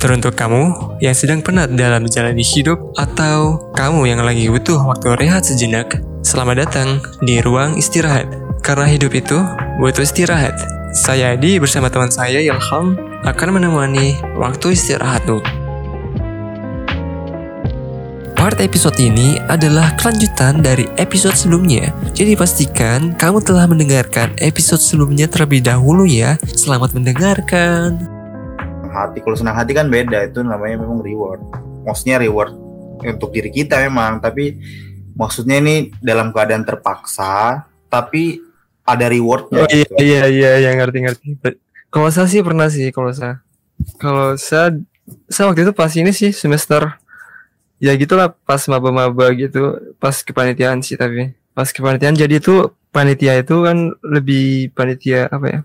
Teruntuk kamu yang sedang penat dalam menjalani hidup atau kamu yang lagi butuh waktu rehat sejenak, selamat datang di ruang istirahat. Karena hidup itu butuh istirahat. Saya Adi bersama teman saya Ilham akan menemani waktu istirahatmu. Part episode ini adalah kelanjutan dari episode sebelumnya. Jadi pastikan kamu telah mendengarkan episode sebelumnya terlebih dahulu ya. Selamat mendengarkan. Hati kalau senang hati kan beda itu namanya memang reward maksudnya reward untuk diri kita memang tapi maksudnya ini dalam keadaan terpaksa tapi ada rewardnya Oh iya gitu. iya iya yang ngerti ngerti. Kalau saya sih pernah sih kalau saya. Kalau saya saya waktu itu pas ini sih semester ya gitulah pas maba-maba gitu pas kepanitiaan sih tapi pas kepanitiaan jadi itu panitia itu kan lebih panitia apa ya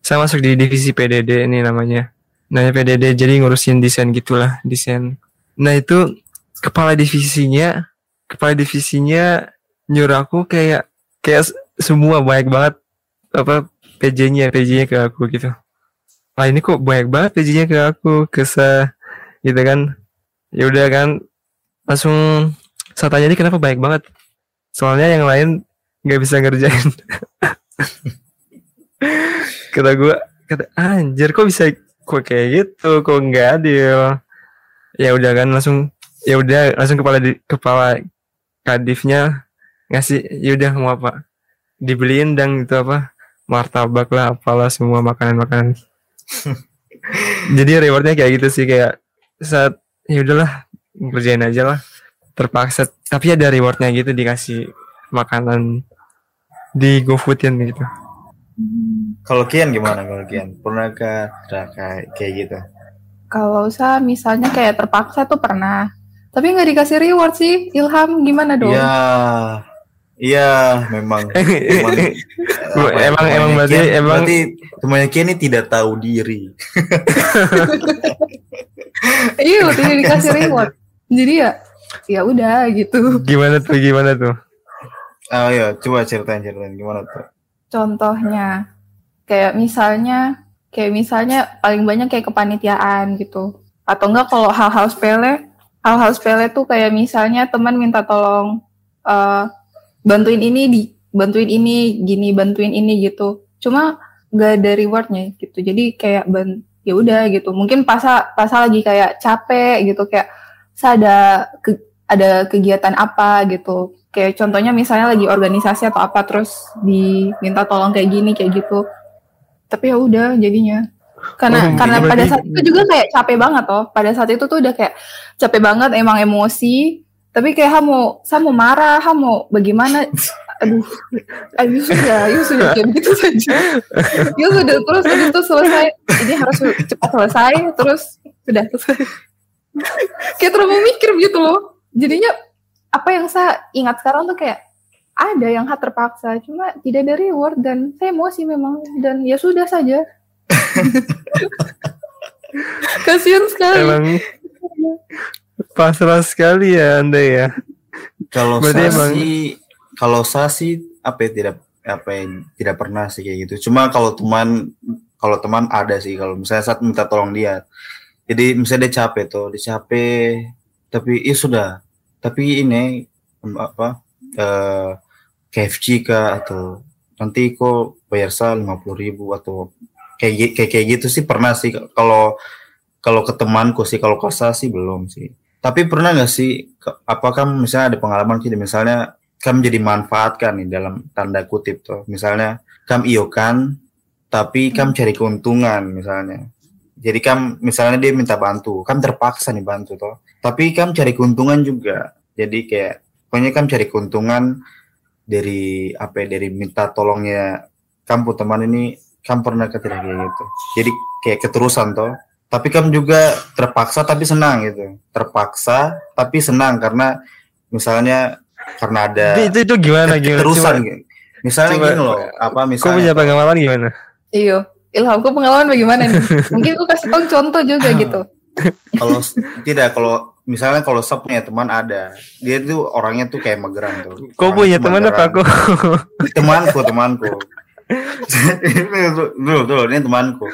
saya masuk di divisi PDD ini namanya namanya PDD jadi ngurusin desain gitulah desain. Nah itu kepala divisinya kepala divisinya nyuruh aku kayak kayak semua banyak banget apa PJ-nya PJ-nya ke aku gitu. Ah ini kok banyak banget PJ-nya ke aku ke gitu kan. Ya udah kan langsung saya tanya ini kenapa banyak banget? Soalnya yang lain nggak bisa ngerjain. Kata gue kata anjir kok bisa kok kayak gitu? Kok nggak adil? Ya udah kan langsung ya udah langsung kepala di, kepala kadifnya ngasih ya udah mau apa? Dibeliin dan itu apa martabak lah apalah semua makanan-makanan. Jadi rewardnya kayak gitu sih kayak saat ya udahlah kerjain aja lah. Terpaksa tapi ada rewardnya gitu dikasih makanan di GoFoodin gitu kalau Kian gimana? Kalau Kian? Pernahkah ada kayak kayak gitu? Kalau saya misalnya kayak terpaksa tuh pernah. Tapi nggak dikasih reward sih. Ilham gimana dong? Iya. Iya memang. Memang. Ya, emang- emang berarti- Kian- emang- berarti temannya Kian ini tidak tahu diri. Iya, tidak dikasih reward. Jadi ya ya udah gitu. gimana tuh gimana tuh? Oh iya coba ceritain ceritain. Gimana tuh Contohnya kayak misalnya kayak misalnya paling banyak kayak kepanitiaan gitu. Atau enggak kalau hal-hal sepele, hal-hal sepele tuh kayak misalnya teman minta tolong eh, bantuin ini di bantuin ini gini bantuin ini gitu. Cuma nggak ada rewardnya gitu. Jadi kayak ban ya udah gitu. Mungkin pas pas lagi kayak capek gitu kayak saya ada ke- ada kegiatan apa gitu. Kayak contohnya misalnya lagi organisasi atau apa terus diminta tolong kayak gini kayak gitu. Tapi ya udah jadinya. Karena Oh, karena berarti- pada saat itu juga kayak capek banget toh. Pada saat itu tuh udah kayak capek banget emang emosi. Tapi kayak kamu, saya mau marah, kamu bagaimana? Aduh, aduh sudah, ya sudah kayak begitu saja. Ya sudah terus itu selesai. Ini harus cepat selesai. Terus sudah selesai. kayak terlalu mikir gitu loh. Jadinya apa yang saya ingat sekarang tuh kayak ada yang hak terpaksa, cuma tidak ada reward dan saya emosi memang dan ya sudah saja. Kasihan sekali. emang pasrah sekali ya anda ya Kalau saya emang- sih, kalau saya sih apa ya tidak apa ya, tidak pernah sih kayak gitu. Cuma kalau teman kalau teman ada sih kalau misalnya saat minta tolong dia. Jadi misalnya dia capek tuh, dia capek tapi ya sudah. Tapi ini apa eh KFC kah atau nanti kok bayar saya lima ribu atau kayak kayak kayak gitu sih pernah sih. Kalau kalau ke temanku sih kalau ke saya sih belum sih. Tapi pernah nggak sih, apakah misalnya ada pengalaman gitu, misalnya kamu jadi manfaatkan nih dalam tanda kutip tuh, misalnya kamu iokan, tapi kamu cari keuntungan misalnya. Jadi kamu misalnya dia minta bantu, kamu terpaksa nih bantu toh, tapi kamu cari keuntungan juga. Jadi kayak pokoknya kamu cari keuntungan dari apa ya, dari minta tolongnya kamu teman ini, kamu pernah ke tidak kayak gitu. Jadi kayak keterusan toh, tapi kamu juga terpaksa tapi senang gitu terpaksa tapi senang karena misalnya karena ada itu, itu itu gimana gimana keterusan Coba- gitu. misalnya coba- gini loh apa kau punya misalnya pengalaman gimana Iya. Ilham, kok pengalaman bagaimana nih? Mungkin aku kasih tau contoh juga gitu. kalau tidak kalau misalnya kalau saya punya teman ada. Dia tuh orangnya tuh kayak mageran tuh. Kau Orangnya punya tuh teman apa aku temanku temanku. Dulu dulu ini temanku.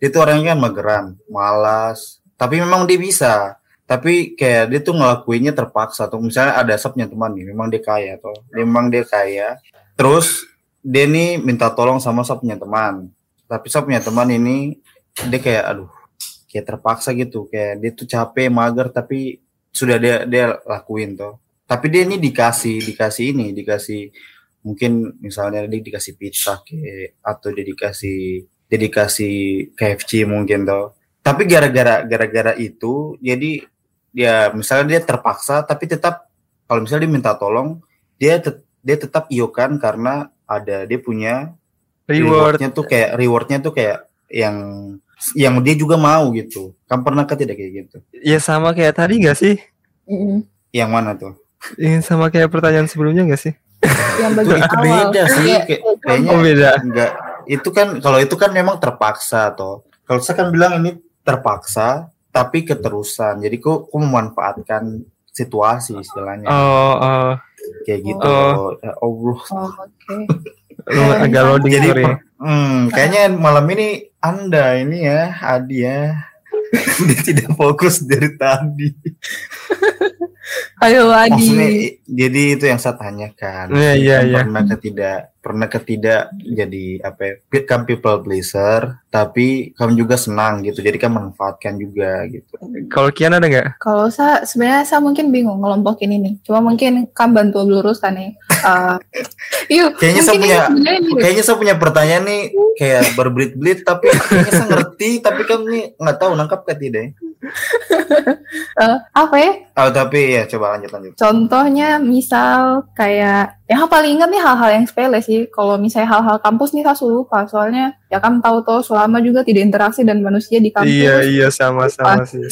Dia tuh orangnya kan mageran malas. Tapi memang dia bisa. Tapi kayak dia tuh ngelakuinnya terpaksa tuh. Misalnya ada subnya teman nih memang dia kaya atau memang dia kaya. Terus dia nih minta tolong sama subnya teman tapi subnya teman ini dia kayak aduh kayak terpaksa gitu. Kayak dia tuh capek mager tapi sudah dia dia lakuin tuh tapi dia ini dikasih dikasih ini dikasih mungkin misalnya dia dikasih pizza kayak atau dia dikasih dia dikasih KFC mungkin tuh tapi gara-gara gara-gara itu jadi dia misalnya dia terpaksa tapi tetap kalau misalnya dia minta tolong dia tet, dia tetap iokan karena ada dia punya Reward. rewardnya tuh kayak rewardnya tuh kayak yang yang dia juga mau gitu kan pernah ke tidak kayak gitu Ya sama kayak tadi gak sih? Mm-mm. yang mana tuh Ini sama kayak pertanyaan sebelumnya gak sih? yang bagian itu awal beda sih Kayak- kayak, kayak kayaknya Oh beda. enggak itu kan kalau itu kan memang terpaksa toh kalau saya kan bilang ini terpaksa tapi keterusan jadi kok kok memanfaatkan situasi istilahnya Oh, oh. kayak gitu Oh. ya Allah Oh, oke. Eh, agak loading jadi sorry. hmm, kayaknya malam ini anda ini ya Adi ya dia tidak fokus dari tadi Ayo Adi. jadi itu yang saya tanyakan Iya, iya, Kan iya. pernah ketidak pernah ketidak jadi apa ya, kan people pleaser tapi kamu juga senang gitu jadi kan manfaatkan juga gitu Kalau Kian ada nggak? Kalau saya sebenarnya saya mungkin bingung ngelompokin ini. Cuma mungkin kan bantu luruskan nih. Eh, yuk, Kayaknya saya punya- kayaknya saya punya pertanyaan nih kayak berbelit-belit tapi kayaknya saya ngerti tapi kan nih nggak tahu nangkap ke tidak ya? Eh, apa ya? oh tapi ya coba lanjut lanjut Contohnya misal kayak yang paling ingat nih hal-hal yang sepele sih. Kalau misalnya hal-hal kampus nih saya suka lupa. Soalnya ya kan tahu toh selama juga tidak interaksi dan manusia di kampus. Iya iya sama sama sih.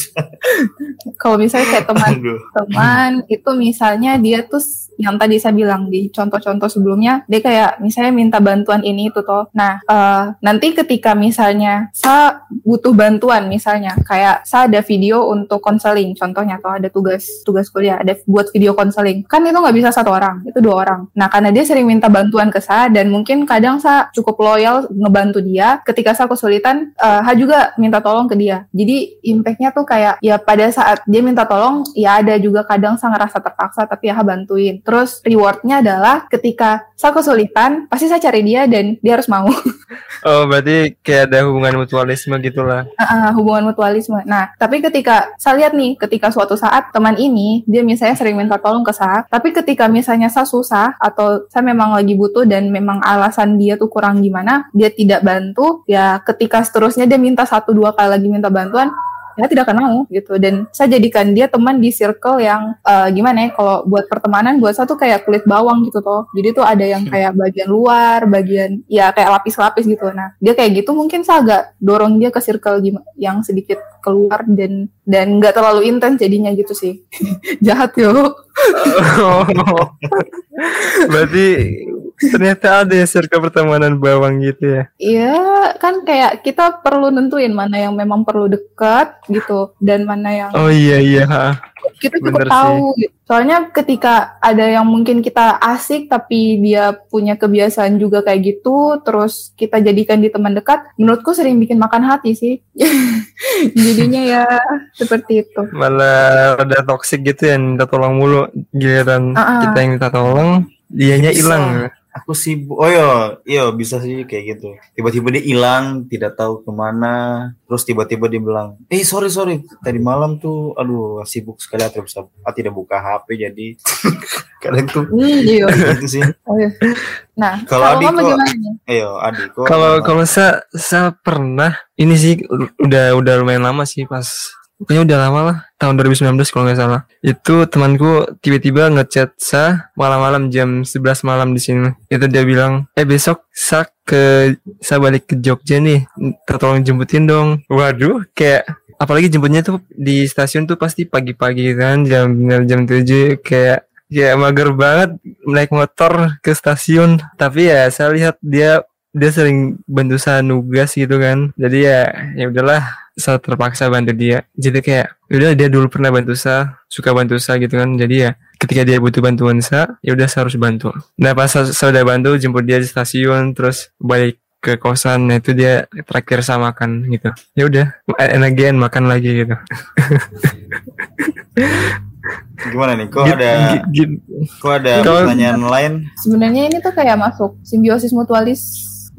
Kalau misalnya kayak teman teman itu misalnya dia tuh yang tadi saya bilang di contoh-contoh sebelumnya dia kayak misalnya minta bantuan ini itu toh nah eh, nanti ketika misalnya saya butuh bantuan misalnya kayak saya ada video untuk konseling contohnya atau ada tugas tugas kuliah ada buat video konseling. Kan itu nggak bisa satu orang itu dua orang. Nah karena dia sering minta bantuan ke saya dan mungkin kadang saya cukup loyal ngebantu dia ketika saya kesulitan eh saya juga minta tolong ke dia jadi impactnya tuh kayak ya pada saat dia minta tolong ya ada juga kadang saya ngerasa terpaksa tapi ya saya bantuin terus rewardnya adalah ketika saya kesulitan pasti saya cari dia dan dia harus mau Oh berarti kayak ada hubungan mutualisme gitulah. Ah, hubungan mutualisme. Nah, tapi ketika saya lihat nih, ketika suatu saat teman ini dia misalnya sering minta tolong ke saya, tapi ketika misalnya saya susah atau saya memang lagi butuh dan memang alasan dia tuh kurang gimana, dia tidak bantu, ya ketika seterusnya dia minta satu dua kali lagi minta bantuan, ya tidak akan mau gitu. Dan saya jadikan dia teman di circle yang eh, gimana ya? Kalau buat pertemanan buat saya tuh kayak kulit bawang gitu toh. Jadi tuh ada yang kayak bagian luar, bagian ya kayak lapis-lapis gitu. Nah, dia kayak gitu mungkin saya agak dorong dia ke circle yang sedikit keluar dan dan nggak terlalu intens jadinya gitu sih. Jahat yo. Oh. berarti ternyata ada ya circle pertemanan bawang gitu ya. Iya, kan kayak kita perlu nentuin mana yang memang perlu dekat gitu dan mana yang Oh iya iya. kita cukup bener sih. tahu gitu. Soalnya ketika ada yang mungkin kita asik tapi dia punya kebiasaan juga kayak gitu, terus kita jadikan di teman dekat, menurutku sering bikin makan hati sih. Jadinya ya seperti itu. Malah ada toxic gitu ya minta tolong mulu giliran Ah, ah. kita yang minta tolong dianya hilang. Aku sibuk. Oh iya. Iya bisa sih kayak gitu. Tiba-tiba dia hilang tidak tahu ke mana. Terus tiba-tiba dia bilang eh sorry sorry. Tadi malam tuh aduh sibuk sekali aku bisa ah, tidak buka HP jadi kadang tuh Hmm, iya. gitu sih. Oh, iya. Nah, Kalau adik kamu kok- ayo adik kok Kalau kalau saya saya pernah ini sih udah udah lumayan lama sih pas pokoknya udah lama lah tahun 2019 kalau nggak salah. Itu temanku tiba-tiba ngechat saya malam-malam jam 11 malam di sini. Itu dia bilang eh besok saya ke saya balik ke Jogja nih. Tolong jemputin dong. Waduh kayak apalagi jemputnya tuh di stasiun tuh pasti pagi-pagi kan jam jam 7 kayak kayak mager banget naik motor ke stasiun. Tapi ya saya lihat dia dia sering bantu saya nugas gitu kan. Jadi ya ya udahlah saya terpaksa bantu dia. Jadi kayak "Ya udah dia dulu pernah bantu saya suka bantu saya gitu kan. Jadi ya ketika dia butuh bantuan saya ya udah saya harus bantu. Nah pas saya, saya udah bantu jemput dia di stasiun terus balik ke kosan nah itu dia terakhir sama makan gitu. Ya udah and again makan lagi gitu. Gimana nih? Kok ada kok ada pertanyaan lain? Sebenarnya ini tuh kayak masuk simbiosis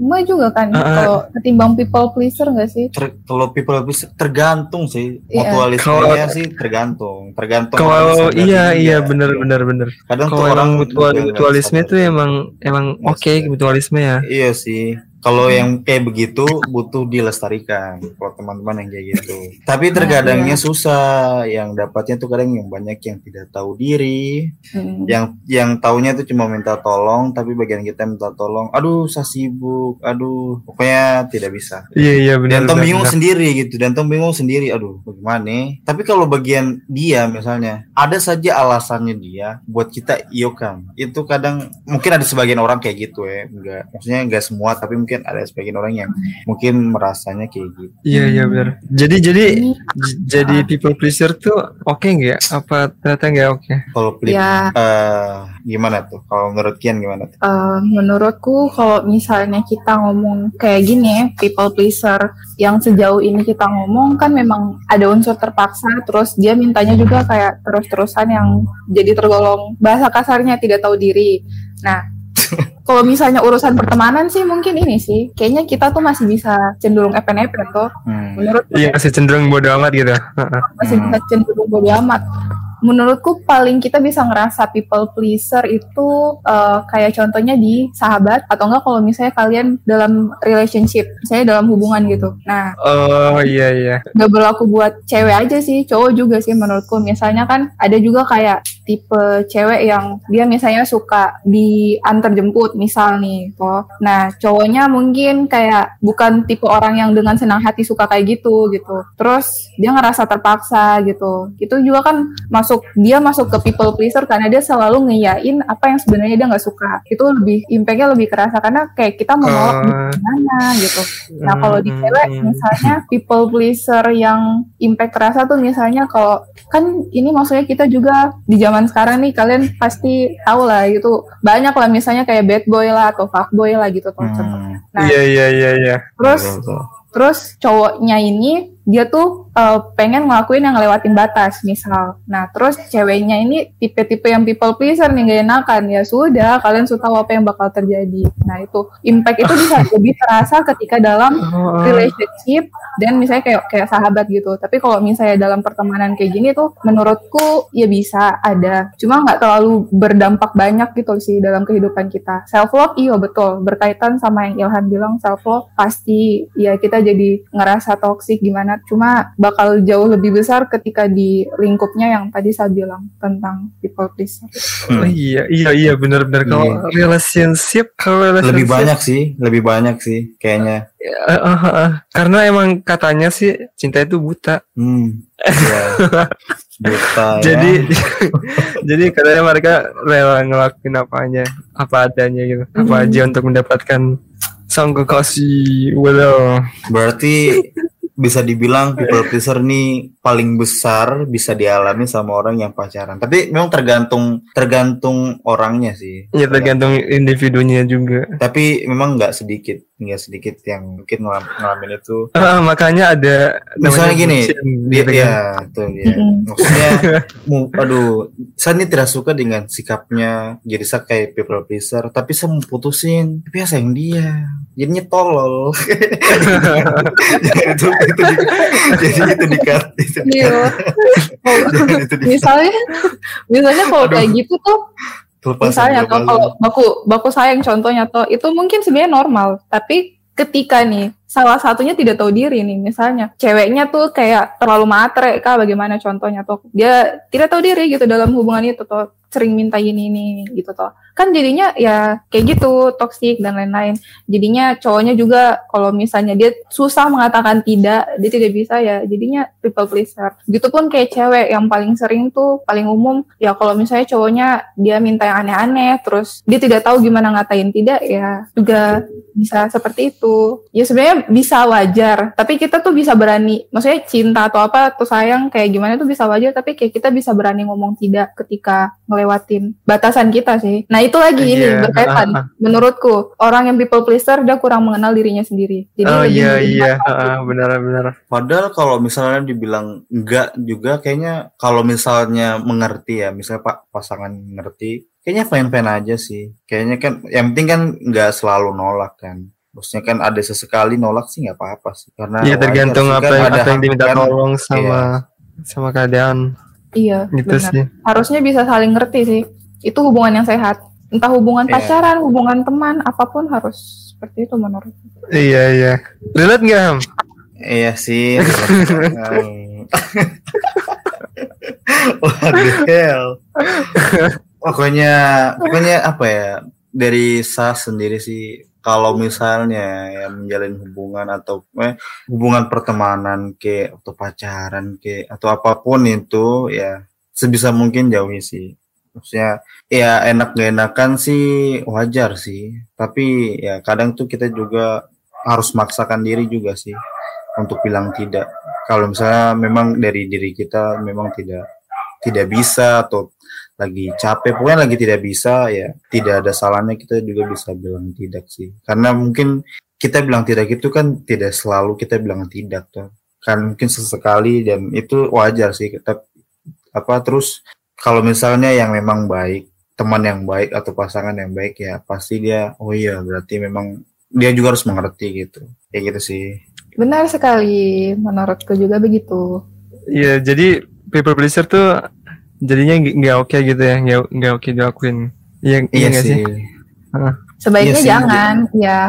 mutualisme juga kan ah. kalau ketimbang people pleaser nggak sih? Ter- kalau people pleaser tergantung sih. Iya. Mutualismenya sih tergantung. Tergantung. kalau iya iya ya. benar benar benar Kadang tuh kalau orang mutual, mutualisme itu emang emang oke sadar. mutualisme ya Iya sih. Kalau yang kayak begitu butuh dilestarikan. Kalau teman-teman yang kayak gitu. Tapi terkadangnya susah. Yang dapatnya tuh kadang yang banyak yang tidak tahu diri. Hmm. Yang yang taunya tuh cuma minta tolong. Tapi bagian kita minta tolong. Aduh, saya sibuk. Aduh, pokoknya tidak bisa. iya iya Dan benar Tom benar, bingung benar. sendiri gitu. Dan Tom bingung sendiri. Aduh, bagaimana nih? Tapi kalau bagian dia misalnya, ada saja alasannya dia buat kita iyokan. Itu kadang mungkin ada sebagian orang kayak gitu ya. Enggak, maksudnya enggak semua, tapi mungkin ada sebagian orang yang mungkin merasanya kayak gitu. iya iya benar jadi jadi jadi people pleaser tuh oke nggak apa ternyata nggak oke Kalau Flip, ya eh, gimana tuh? Kalau menurut Kian gimana tuh? eh, menurutku kalau misalnya kita ngomong kayak gini ya, people pleaser yang sejauh ini kita ngomong kan memang ada unsur terpaksa terus dia mintanya juga kayak terus-terusan yang jadi tergolong bahasa kasarnya tidak tahu diri. Nah, kalau misalnya urusan pertemanan sih mungkin ini sih kayaknya kita tuh masih bisa cenderung epen-epen tuh Hmm. menurut iya masih cenderung bodoh amat gitu masih Hmm. bisa cenderung bodo amat. Menurutku paling kita bisa ngerasa people pleaser itu eh, kayak contohnya di sahabat atau enggak kalau misalnya kalian dalam relationship, misalnya dalam hubungan gitu. Nah, oh iya iya nggak berlaku buat cewek aja sih, cowok juga sih menurutku. Misalnya kan ada juga kayak tipe cewek yang dia misalnya suka diantar jemput misal nih, toh. Nah, cowoknya mungkin kayak bukan tipe orang yang dengan senang hati suka kayak gitu gitu. Terus dia ngerasa terpaksa gitu. Itu juga kan masuk dia masuk ke people pleaser karena dia selalu ngeyain apa yang sebenarnya dia nggak suka. Itu lebih impactnya lebih kerasa karena kayak kita menolak Oh. gimana gitu. Nah kalau di Hmm, cewek hmm. misalnya people pleaser yang impact terasa tuh misalnya kalau kan ini maksudnya kita juga di zaman sekarang nih kalian pasti tahu lah gitu banyak lah misalnya kayak bad boy lah atau fuck boy lah gitu tuh contohnya. Hmm. Nah iya iya iya iya terus Betul, betul. Terus cowoknya ini dia tuh eh, pengen ngelakuin yang ngelewatin batas misal. Nah terus ceweknya ini tipe-tipe yang people pleaser nih gak enakan ya sudah kalian sudah tahu apa yang bakal terjadi. Nah itu impact itu bisa lebih terasa ketika dalam Oh, relationship dan misalnya kayak kayak sahabat gitu. Tapi kalau misalnya dalam pertemanan kayak gini tuh menurutku ya bisa ada. Cuma nggak terlalu berdampak banyak gitu sih dalam kehidupan kita. Self love iya betul berkaitan sama yang Ilham bilang self love pasti ya kita jadi ngerasa toksik gimana. Cuma bakal jauh lebih besar ketika di lingkupnya yang tadi saya bilang tentang people pleaser. oh, iya iya iya benar-benar kalau relationship kalau relationship Lebih banyak sih, lebih banyak sih kayaknya. Eh, eh, eh, eh. karena emang katanya sih cinta itu buta Hmm. Iya. Buta ya. jadi jadi katanya mereka rela ngelakuin apanya apa adanya gitu apa Hmm. aja untuk mendapatkan sang kekasih well Berarti bisa dibilang people pleaser nih paling besar bisa dialami sama orang yang pacaran. Tapi memang tergantung tergantung orangnya sih. ya tergantung individunya juga Tapi memang nggak sedikit, nggak sedikit yang mungkin ngelam- ngalamin itu. Ah, makanya ada Misalnya gini, Dia, gitu ya, dia. Mm-mm. Maksudnya, mu- aduh, saya ini tidak suka dengan sikapnya. Jadi saya kayak people pleaser, tapi saya mau putusin. Tapi ya sayang dia, jadinya tolol. itu, itu, di, jadi itu dikat. Itu Iya. Itu di, misalnya misalnya kalau Aduh. kayak gitu tuh Lepas misalnya tuh kalau baku baku sayang contohnya tuh itu mungkin sebenarnya normal tapi ketika nih salah satunya tidak tahu diri nih misalnya ceweknya tuh kayak terlalu matre kah bagaimana contohnya tuh dia tidak tahu diri gitu dalam hubungan itu tuh sering minta ini ini, gitu tuh kan jadinya ya kayak gitu toksik dan lain-lain. Jadinya cowoknya juga kalau misalnya dia susah mengatakan tidak dia tidak bisa ya jadinya people pleaser. Gitu pun kayak cewek yang paling sering tuh paling umum ya kalau misalnya cowoknya dia minta yang aneh-aneh terus dia tidak tahu gimana ngatain tidak ya juga bisa seperti itu. Ya sebenarnya bisa wajar tapi kita tuh bisa berani maksudnya cinta atau apa atau sayang kayak gimana tuh bisa wajar tapi kayak kita bisa berani ngomong tidak ketika ngelewatin batasan kita sih. Nah itu lagi ini Iya, berkaitan. ah, ah. Menurutku orang yang people pleaser dia kurang mengenal dirinya sendiri. Jadi oh lebih iya iya ah, benar benar Padahal kalau misalnya dibilang enggak juga kayaknya kalau misalnya mengerti ya, misalnya Pak pasangan mengerti, kayaknya fine-fine aja sih. Kayaknya kan yang penting kan enggak selalu nolak kan. Maksudnya kan ada sesekali nolak sih nggak apa-apa sih. Karena Iya wajar tergantung sih, apa kan yang, ada apa yang diminta kan. tolong sama sama keadaan Iya, gitu benar. sih. Harusnya bisa saling ngerti sih. Itu hubungan yang sehat. Entah hubungan Iya. pacaran, hubungan teman, apa pun harus seperti itu menurut. Iya iya. Relate nggak Ham? Iya sih. What the hell? Pokoknya, pokoknya apa ya? Dari saya sendiri sih, kalau misalnya ya menjalin hubungan atau eh, hubungan pertemanan ke atau pacaran ke atau apa pun itu ya sebisa mungkin jauhi sih. Maksudnya ya enak gak enakan sih wajar sih. Tapi ya kadang tuh kita juga harus maksakan diri juga sih untuk bilang tidak. Kalau misalnya memang dari diri kita memang tidak tidak bisa atau lagi capek, pokoknya lagi tidak bisa ya tidak ada salahnya kita juga bisa bilang tidak sih. Karena mungkin kita bilang tidak itu kan tidak selalu kita bilang tidak tuh. Kan mungkin sesekali dan itu wajar sih. Kita apa terus kalau misalnya yang memang baik, teman yang baik atau pasangan yang baik ya pasti dia oh iya berarti memang dia juga harus mengerti gitu. Kayak gitu sih. Benar sekali, menurutku juga begitu. Iya jadi people pleaser tuh jadinya nggak oke gitu ya nggak nggak oke dilakuin. Iya iya nggak sih? Sebaiknya Iya sih, jangan, ya.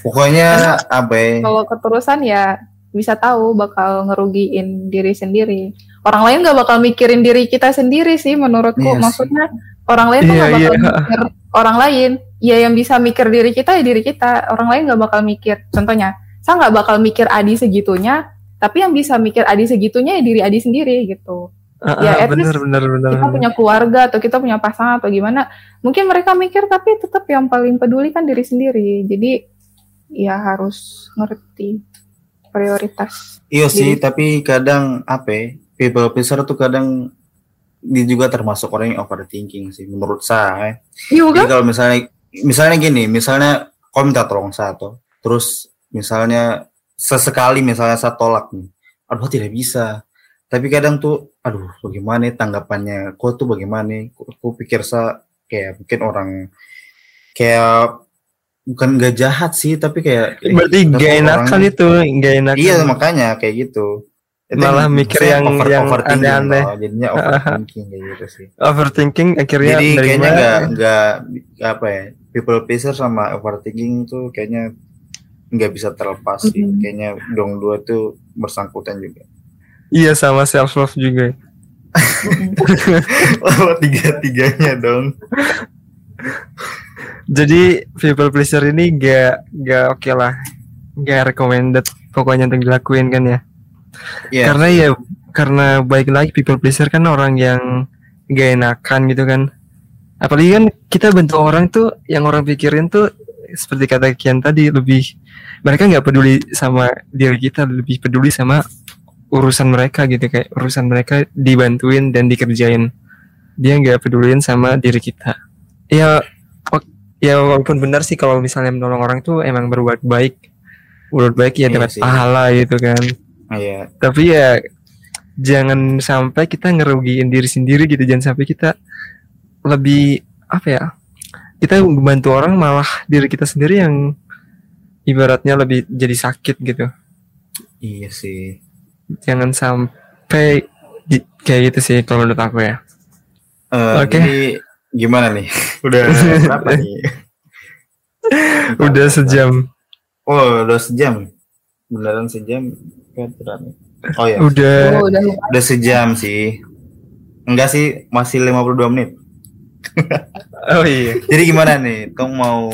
Pokoknya apa ya? Kalau keterusan ya bisa tahu bakal ngerugiin diri sendiri. Orang lain nggak bakal mikirin diri kita sendiri sih menurutku. Iya sih. Maksudnya orang lain tuh Iya, nggak bakal iya. mikir orang lain. Ya yang bisa mikir diri kita ya diri kita. Orang lain nggak bakal mikir. Contohnya, saya nggak bakal mikir Adi segitunya. Tapi yang bisa mikir Adi segitunya ya diri Adi sendiri gitu. Ah, Ya, ah, at bener least bener bener. Kita punya keluarga atau kita punya pasangan atau gimana. Mungkin mereka mikir tapi tetap yang paling peduli kan diri sendiri. Jadi ya harus ngerti prioritas. Iya sih, tapi kadang apa ya, people pleaser tuh kadang dia juga termasuk orang yang overthinking sih menurut saya. Iya Jadi kan? kalau misalnya misalnya gini, misalnya kau minta tolong satu, terus misalnya sesekali misalnya saya tolak nih, aduh tidak bisa. Tapi kadang tuh, aduh bagaimana ya tanggapannya, kau tuh bagaimana? Kau, kau pikir saya kayak mungkin orang kayak bukan nggak jahat sih, tapi kayak Berarti gak enakan itu, gak enakan. Iya makanya kayak gitu. Itu Malah yang- mikir yang- yang overthinking aneh-aneh. loh, jadinya overthinking kayak gitu sih. Overthinking akhirnya Jadi dari kayaknya nggak nggak apa ya people pleaser sama overthinking tuh kayaknya nggak bisa terlepas sih. Mhm. Kayaknya dong dua tuh bersangkutan juga. Iya sama self love juga. Oh tiga tiganya dong. Jadi people pleaser ini gak gak oke lah, gak recommended pokoknya untuk dilakuin kan ya. Iya. Karena ya karena baik lagi people pleaser kan orang yang gak enakan gitu kan. Apalagi kan kita bentuk orang tuh yang orang pikirin tuh seperti kata Kian tadi lebih mereka nggak peduli sama diri kita, lebih peduli sama urusan mereka gitu kayak urusan mereka dibantuin dan dikerjain. Dia nggak peduliin sama diri kita. Ya ya walaupun benar sih kalau misalnya menolong orang tuh emang berbuat baik. Berbuat baik ya Iya dapat pahala gitu kan Iya. tapi ya jangan sampai kita ngerugiin diri sendiri gitu jangan sampai kita lebih apa ya kita membantu orang malah diri kita sendiri yang ibaratnya lebih jadi sakit gitu Iya sih. jangan sampai di- kayak gitu sih kalau menurut aku ya Eh, Oke. Jadi gimana nih? Udah berapa nih? udah sejam Oh udah sejam. Beneran sejam? Oh ya. udah Oh, udah. Udah sejam sih. Enggak sih, masih 52 menit. oh iya Jadi gimana nih? Kamu mau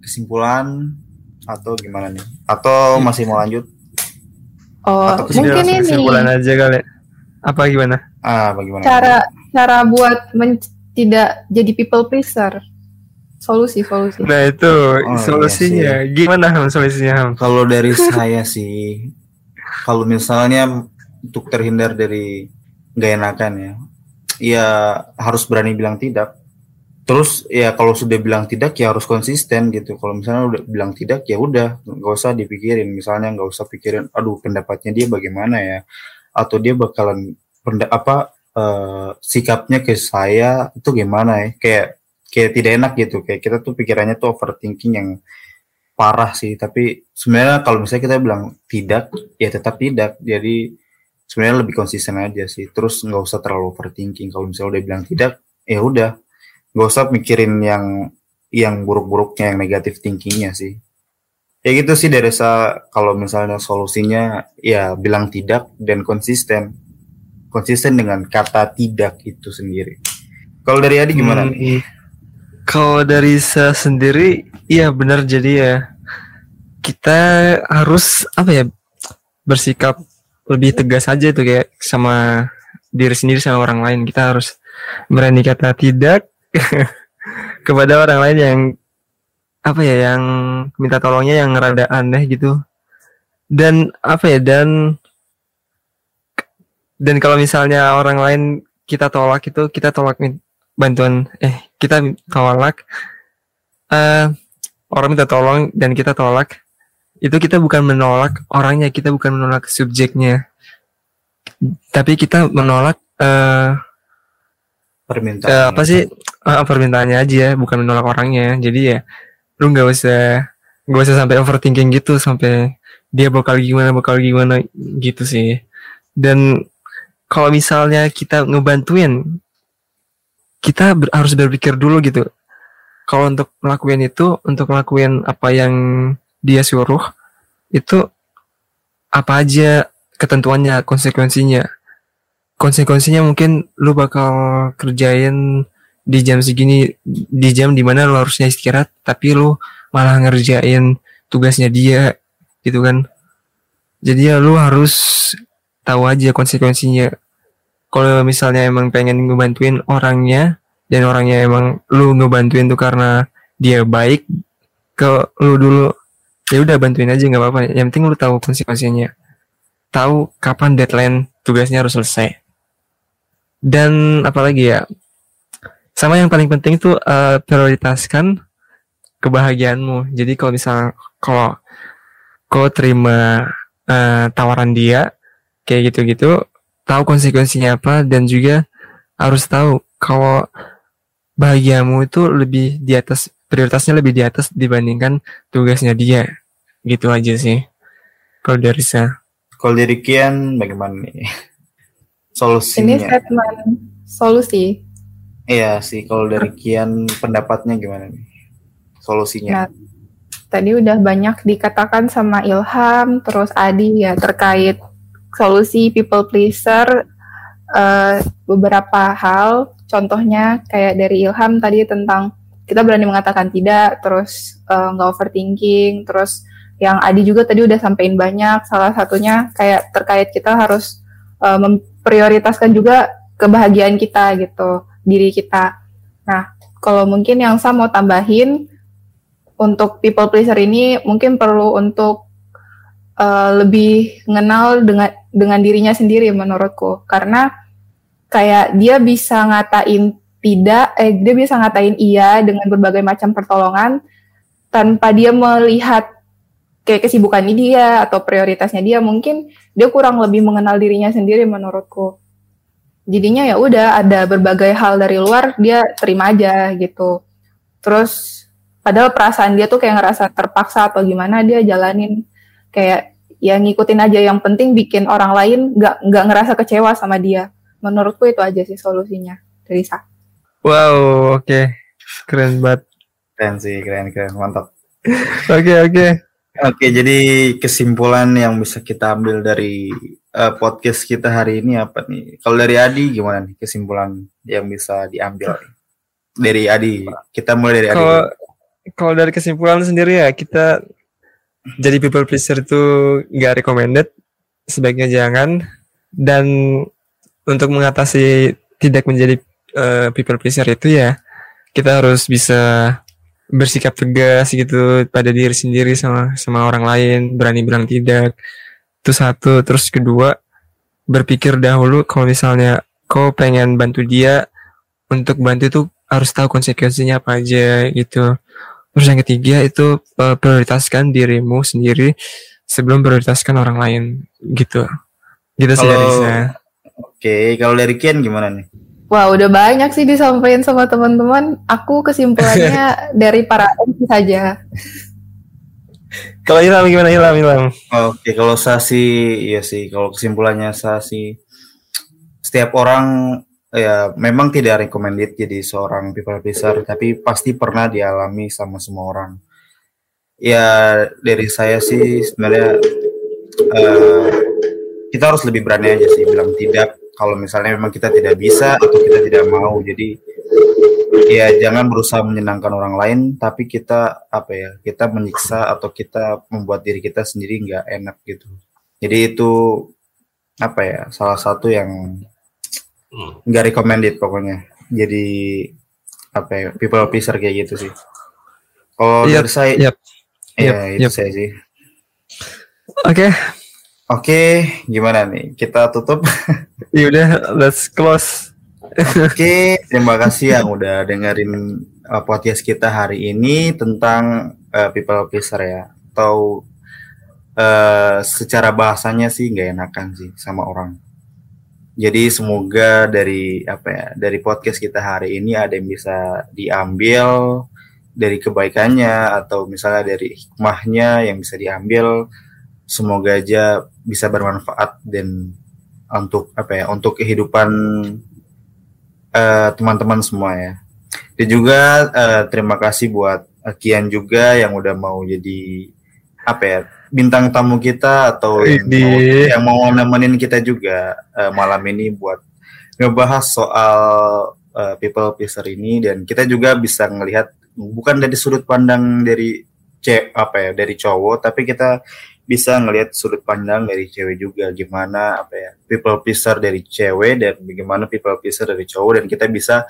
kesimpulan atau gimana nih? Atau masih mau lanjut? Oh, Atau mungkin ini kesimpulan aja kali apa gimana Ah, bagaimana? cara cara buat men- tidak jadi people pleaser. Solusi, solusi. nah itu iya solusinya gimana Ham solusinya Ham Kalau dari saya sih, kalau misalnya untuk terhindar dari gak enakan ya, ya harus berani bilang tidak. terus ya kalau sudah bilang tidak ya harus konsisten gitu. Kalau misalnya udah bilang tidak ya udah nggak usah dipikirin. Misalnya nggak usah pikirin aduh pendapatnya dia bagaimana ya? Atau dia bakalan apa uh, sikapnya ke saya itu gimana ya? Kayak kayak tidak enak gitu. Kayak kita tuh pikirannya tuh overthinking yang parah sih tapi sebenarnya kalau misalnya kita bilang tidak ya tetap tidak. Jadi sebenarnya lebih konsisten aja sih. Terus nggak usah terlalu overthinking. Kalau misalnya udah bilang tidak ya udah. Gak usah mikirin yang yang buruk-buruknya yang negatif thinkingnya sih. Ya gitu sih dari sa kalau misalnya solusinya ya bilang tidak dan konsisten. Konsisten dengan kata tidak itu sendiri. Kalau dari Adi gimana? Hmm, kalau dari saya sendiri iya benar. Jadi ya kita harus apa ya bersikap lebih tegas aja itu kayak sama diri sendiri sama orang lain. Kita harus berani kata tidak kepada orang lain yang apa ya yang minta tolongnya yang rada aneh gitu. Dan apa ya dan dan kalau misalnya orang lain kita tolak itu kita tolak bantuan eh kita tolak uh, orang minta tolong dan kita tolak itu kita bukan menolak orangnya kita bukan menolak subjeknya. Tapi kita menolak uh, permintaan. uh, apa sih? Uh, permintaannya aja bukan menolak orangnya. Jadi ya lu nggak usah nggak usah sampai overthinking gitu sampai dia bakal gimana bakal gimana gitu sih. Dan kalau misalnya kita ngebantuin kita ber, harus berpikir dulu gitu. Kalau untuk melakukan itu untuk melakukan apa yang dia suruh itu apa aja ketentuannya konsekuensinya. Konsekuensinya mungkin lu bakal kerjain di jam segini di jam di mana lu harusnya istirahat tapi lu malah ngerjain tugasnya dia gitu kan. Jadi ya lu harus tahu aja konsekuensinya kalau misalnya emang pengen ngebantuin orangnya dan orangnya emang lu ngebantuin tuh karena dia baik ke lu dulu ya udah bantuin aja nggak apa-apa. Yang penting lu tahu konsekuensinya. Tahu kapan deadline tugasnya harus selesai. Dan apalagi ya sama yang paling penting itu uh, prioritaskan kebahagiaanmu. Jadi kalau misal kalau kau terima uh, tawaran dia kayak gitu-gitu tahu konsekuensinya apa dan juga harus tahu kalau bahagiamu itu lebih di atas prioritasnya lebih di atas dibandingkan tugasnya dia gitu aja sih kalau dari saya kalau dari Kian bagaimana nih solusinya. Ini statement solusi. Iya sih, kalau dari Kian pendapatnya gimana nih? Solusinya. Nah, tadi udah banyak dikatakan sama Ilham, terus Adi ya terkait solusi people pleaser uh, beberapa hal. Contohnya kayak dari Ilham tadi tentang kita berani mengatakan tidak, terus eh, nggak uh, overthinking, terus yang Adi juga tadi udah sampein banyak. Salah satunya kayak terkait kita harus uh, prioritaskan juga kebahagiaan kita gitu, diri kita. Nah, kalau mungkin yang saya mau tambahin untuk people pleaser ini mungkin perlu untuk uh, lebih mengenal dengan dengan dirinya sendiri menurutku. Karena kayak dia bisa ngatain tidak eh dia bisa ngatain iya dengan berbagai macam pertolongan tanpa dia melihat kayak kesibukan dia atau prioritasnya dia mungkin dia kurang lebih mengenal dirinya sendiri menurutku. Jadinya ya udah ada berbagai hal dari luar dia terima aja gitu. Terus padahal perasaan dia tuh kayak ngerasa terpaksa atau gimana dia jalanin kayak ya ngikutin aja yang penting bikin orang lain nggak nggak ngerasa kecewa sama dia menurutku itu aja sih solusinya dari sa wow oke okay. keren banget keren sih keren keren mantap oke oke okay, okay. Oke, jadi kesimpulan yang bisa kita ambil dari uh, podcast kita hari ini apa nih? Kalau dari Adi gimana nih kesimpulan yang bisa diambil nih? Dari Adi, kita mulai dari Adi. Kalau dari kesimpulan sendiri ya kita jadi people pleaser itu nggak recommended, sebaiknya jangan. Dan untuk mengatasi tidak menjadi uh, people pleaser itu ya kita harus bisa bersikap tegas gitu pada diri sendiri sama sama orang lain berani bilang tidak itu satu terus kedua berpikir dahulu kalau misalnya kau pengen bantu dia untuk bantu itu harus tahu konsekuensinya apa aja gitu. Terus yang ketiga itu uh, prioritaskan dirimu sendiri sebelum prioritaskan orang lain gitu. Gitu sih Kalau- dari saya. Oke, kalau dari Kian gimana nih? Wah, udah banyak sih disampaikan sama teman-teman. Aku kesimpulannya dari para MC saja. Kalau Ilham gimana Ilham Ilham? Oke, kalau saya sih, iya sih. Kalau kesimpulannya saya sih, setiap orang ya memang tidak recommended jadi seorang people pleaser, tapi pasti pernah dialami sama semua orang. Ya dari saya sih sebenarnya eh, kita harus lebih berani aja sih bilang tidak kalau misalnya memang kita tidak bisa atau kita tidak mau. Jadi ya jangan berusaha menyenangkan orang lain tapi kita apa ya kita menyiksa atau kita membuat diri kita sendiri nggak enak gitu jadi itu apa ya salah satu yang nggak recommended pokoknya jadi apa ya people pleaser kayak gitu sih kalau Yap, dari saya yap, ya yap, itu yap. saya sih Oke, oke gimana nih kita tutup yaudah let's close. Oke, terima kasih yang udah dengerin uh, podcast kita hari ini tentang uh, people pleaser ya. Atau uh, secara bahasanya sih nggak enakan sih sama orang. Jadi semoga dari apa ya dari podcast kita hari ini ada yang bisa diambil dari kebaikannya atau misalnya dari hikmahnya yang bisa diambil. Semoga aja bisa bermanfaat dan untuk apa ya untuk kehidupan eh, teman-teman semua ya. Dan juga eh, terima kasih buat Kian juga yang udah mau jadi apa ya bintang tamu kita atau yang mau, yang mau nemenin kita juga eh, malam ini buat ngebahas soal eh, people pleaser ini. Dan kita juga bisa ngelihat bukan dari sudut pandang dari ce apa ya dari cowok tapi kita bisa ngelihat sudut pandang dari cewek juga. Gimana apa ya people pleaser dari cewek dan bagaimana people pleaser dari cowok. Dan kita bisa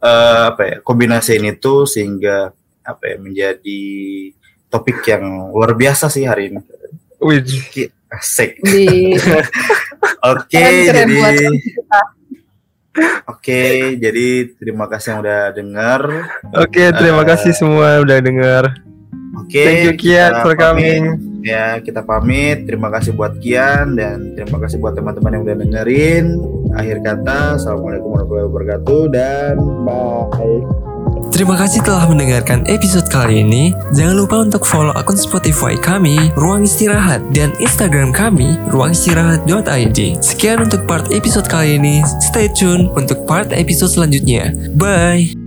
eh, apa ya kombinasiin itu sehingga apa ya menjadi topik yang luar biasa sih hari ini. Wih, Asik. Di Oke, Keren-keren jadi oke, jadi terima kasih yang udah dengar. oke terima Eh, kasih semua udah dengar. Oke. Thank you Kian for pamit. coming. Ya, kita pamit. Terima kasih buat Kian dan terima kasih buat teman-teman yang udah dengerin. Akhir kata, Assalamualaikum warahmatullahi wabarakatuh dan bye. Terima kasih telah mendengarkan episode kali ini. Jangan lupa untuk follow akun Spotify kami, Ruang Istirahat, dan Instagram kami, ruangistirahat.id. Sekian untuk part episode kali ini. Stay tune untuk part episode selanjutnya. Bye!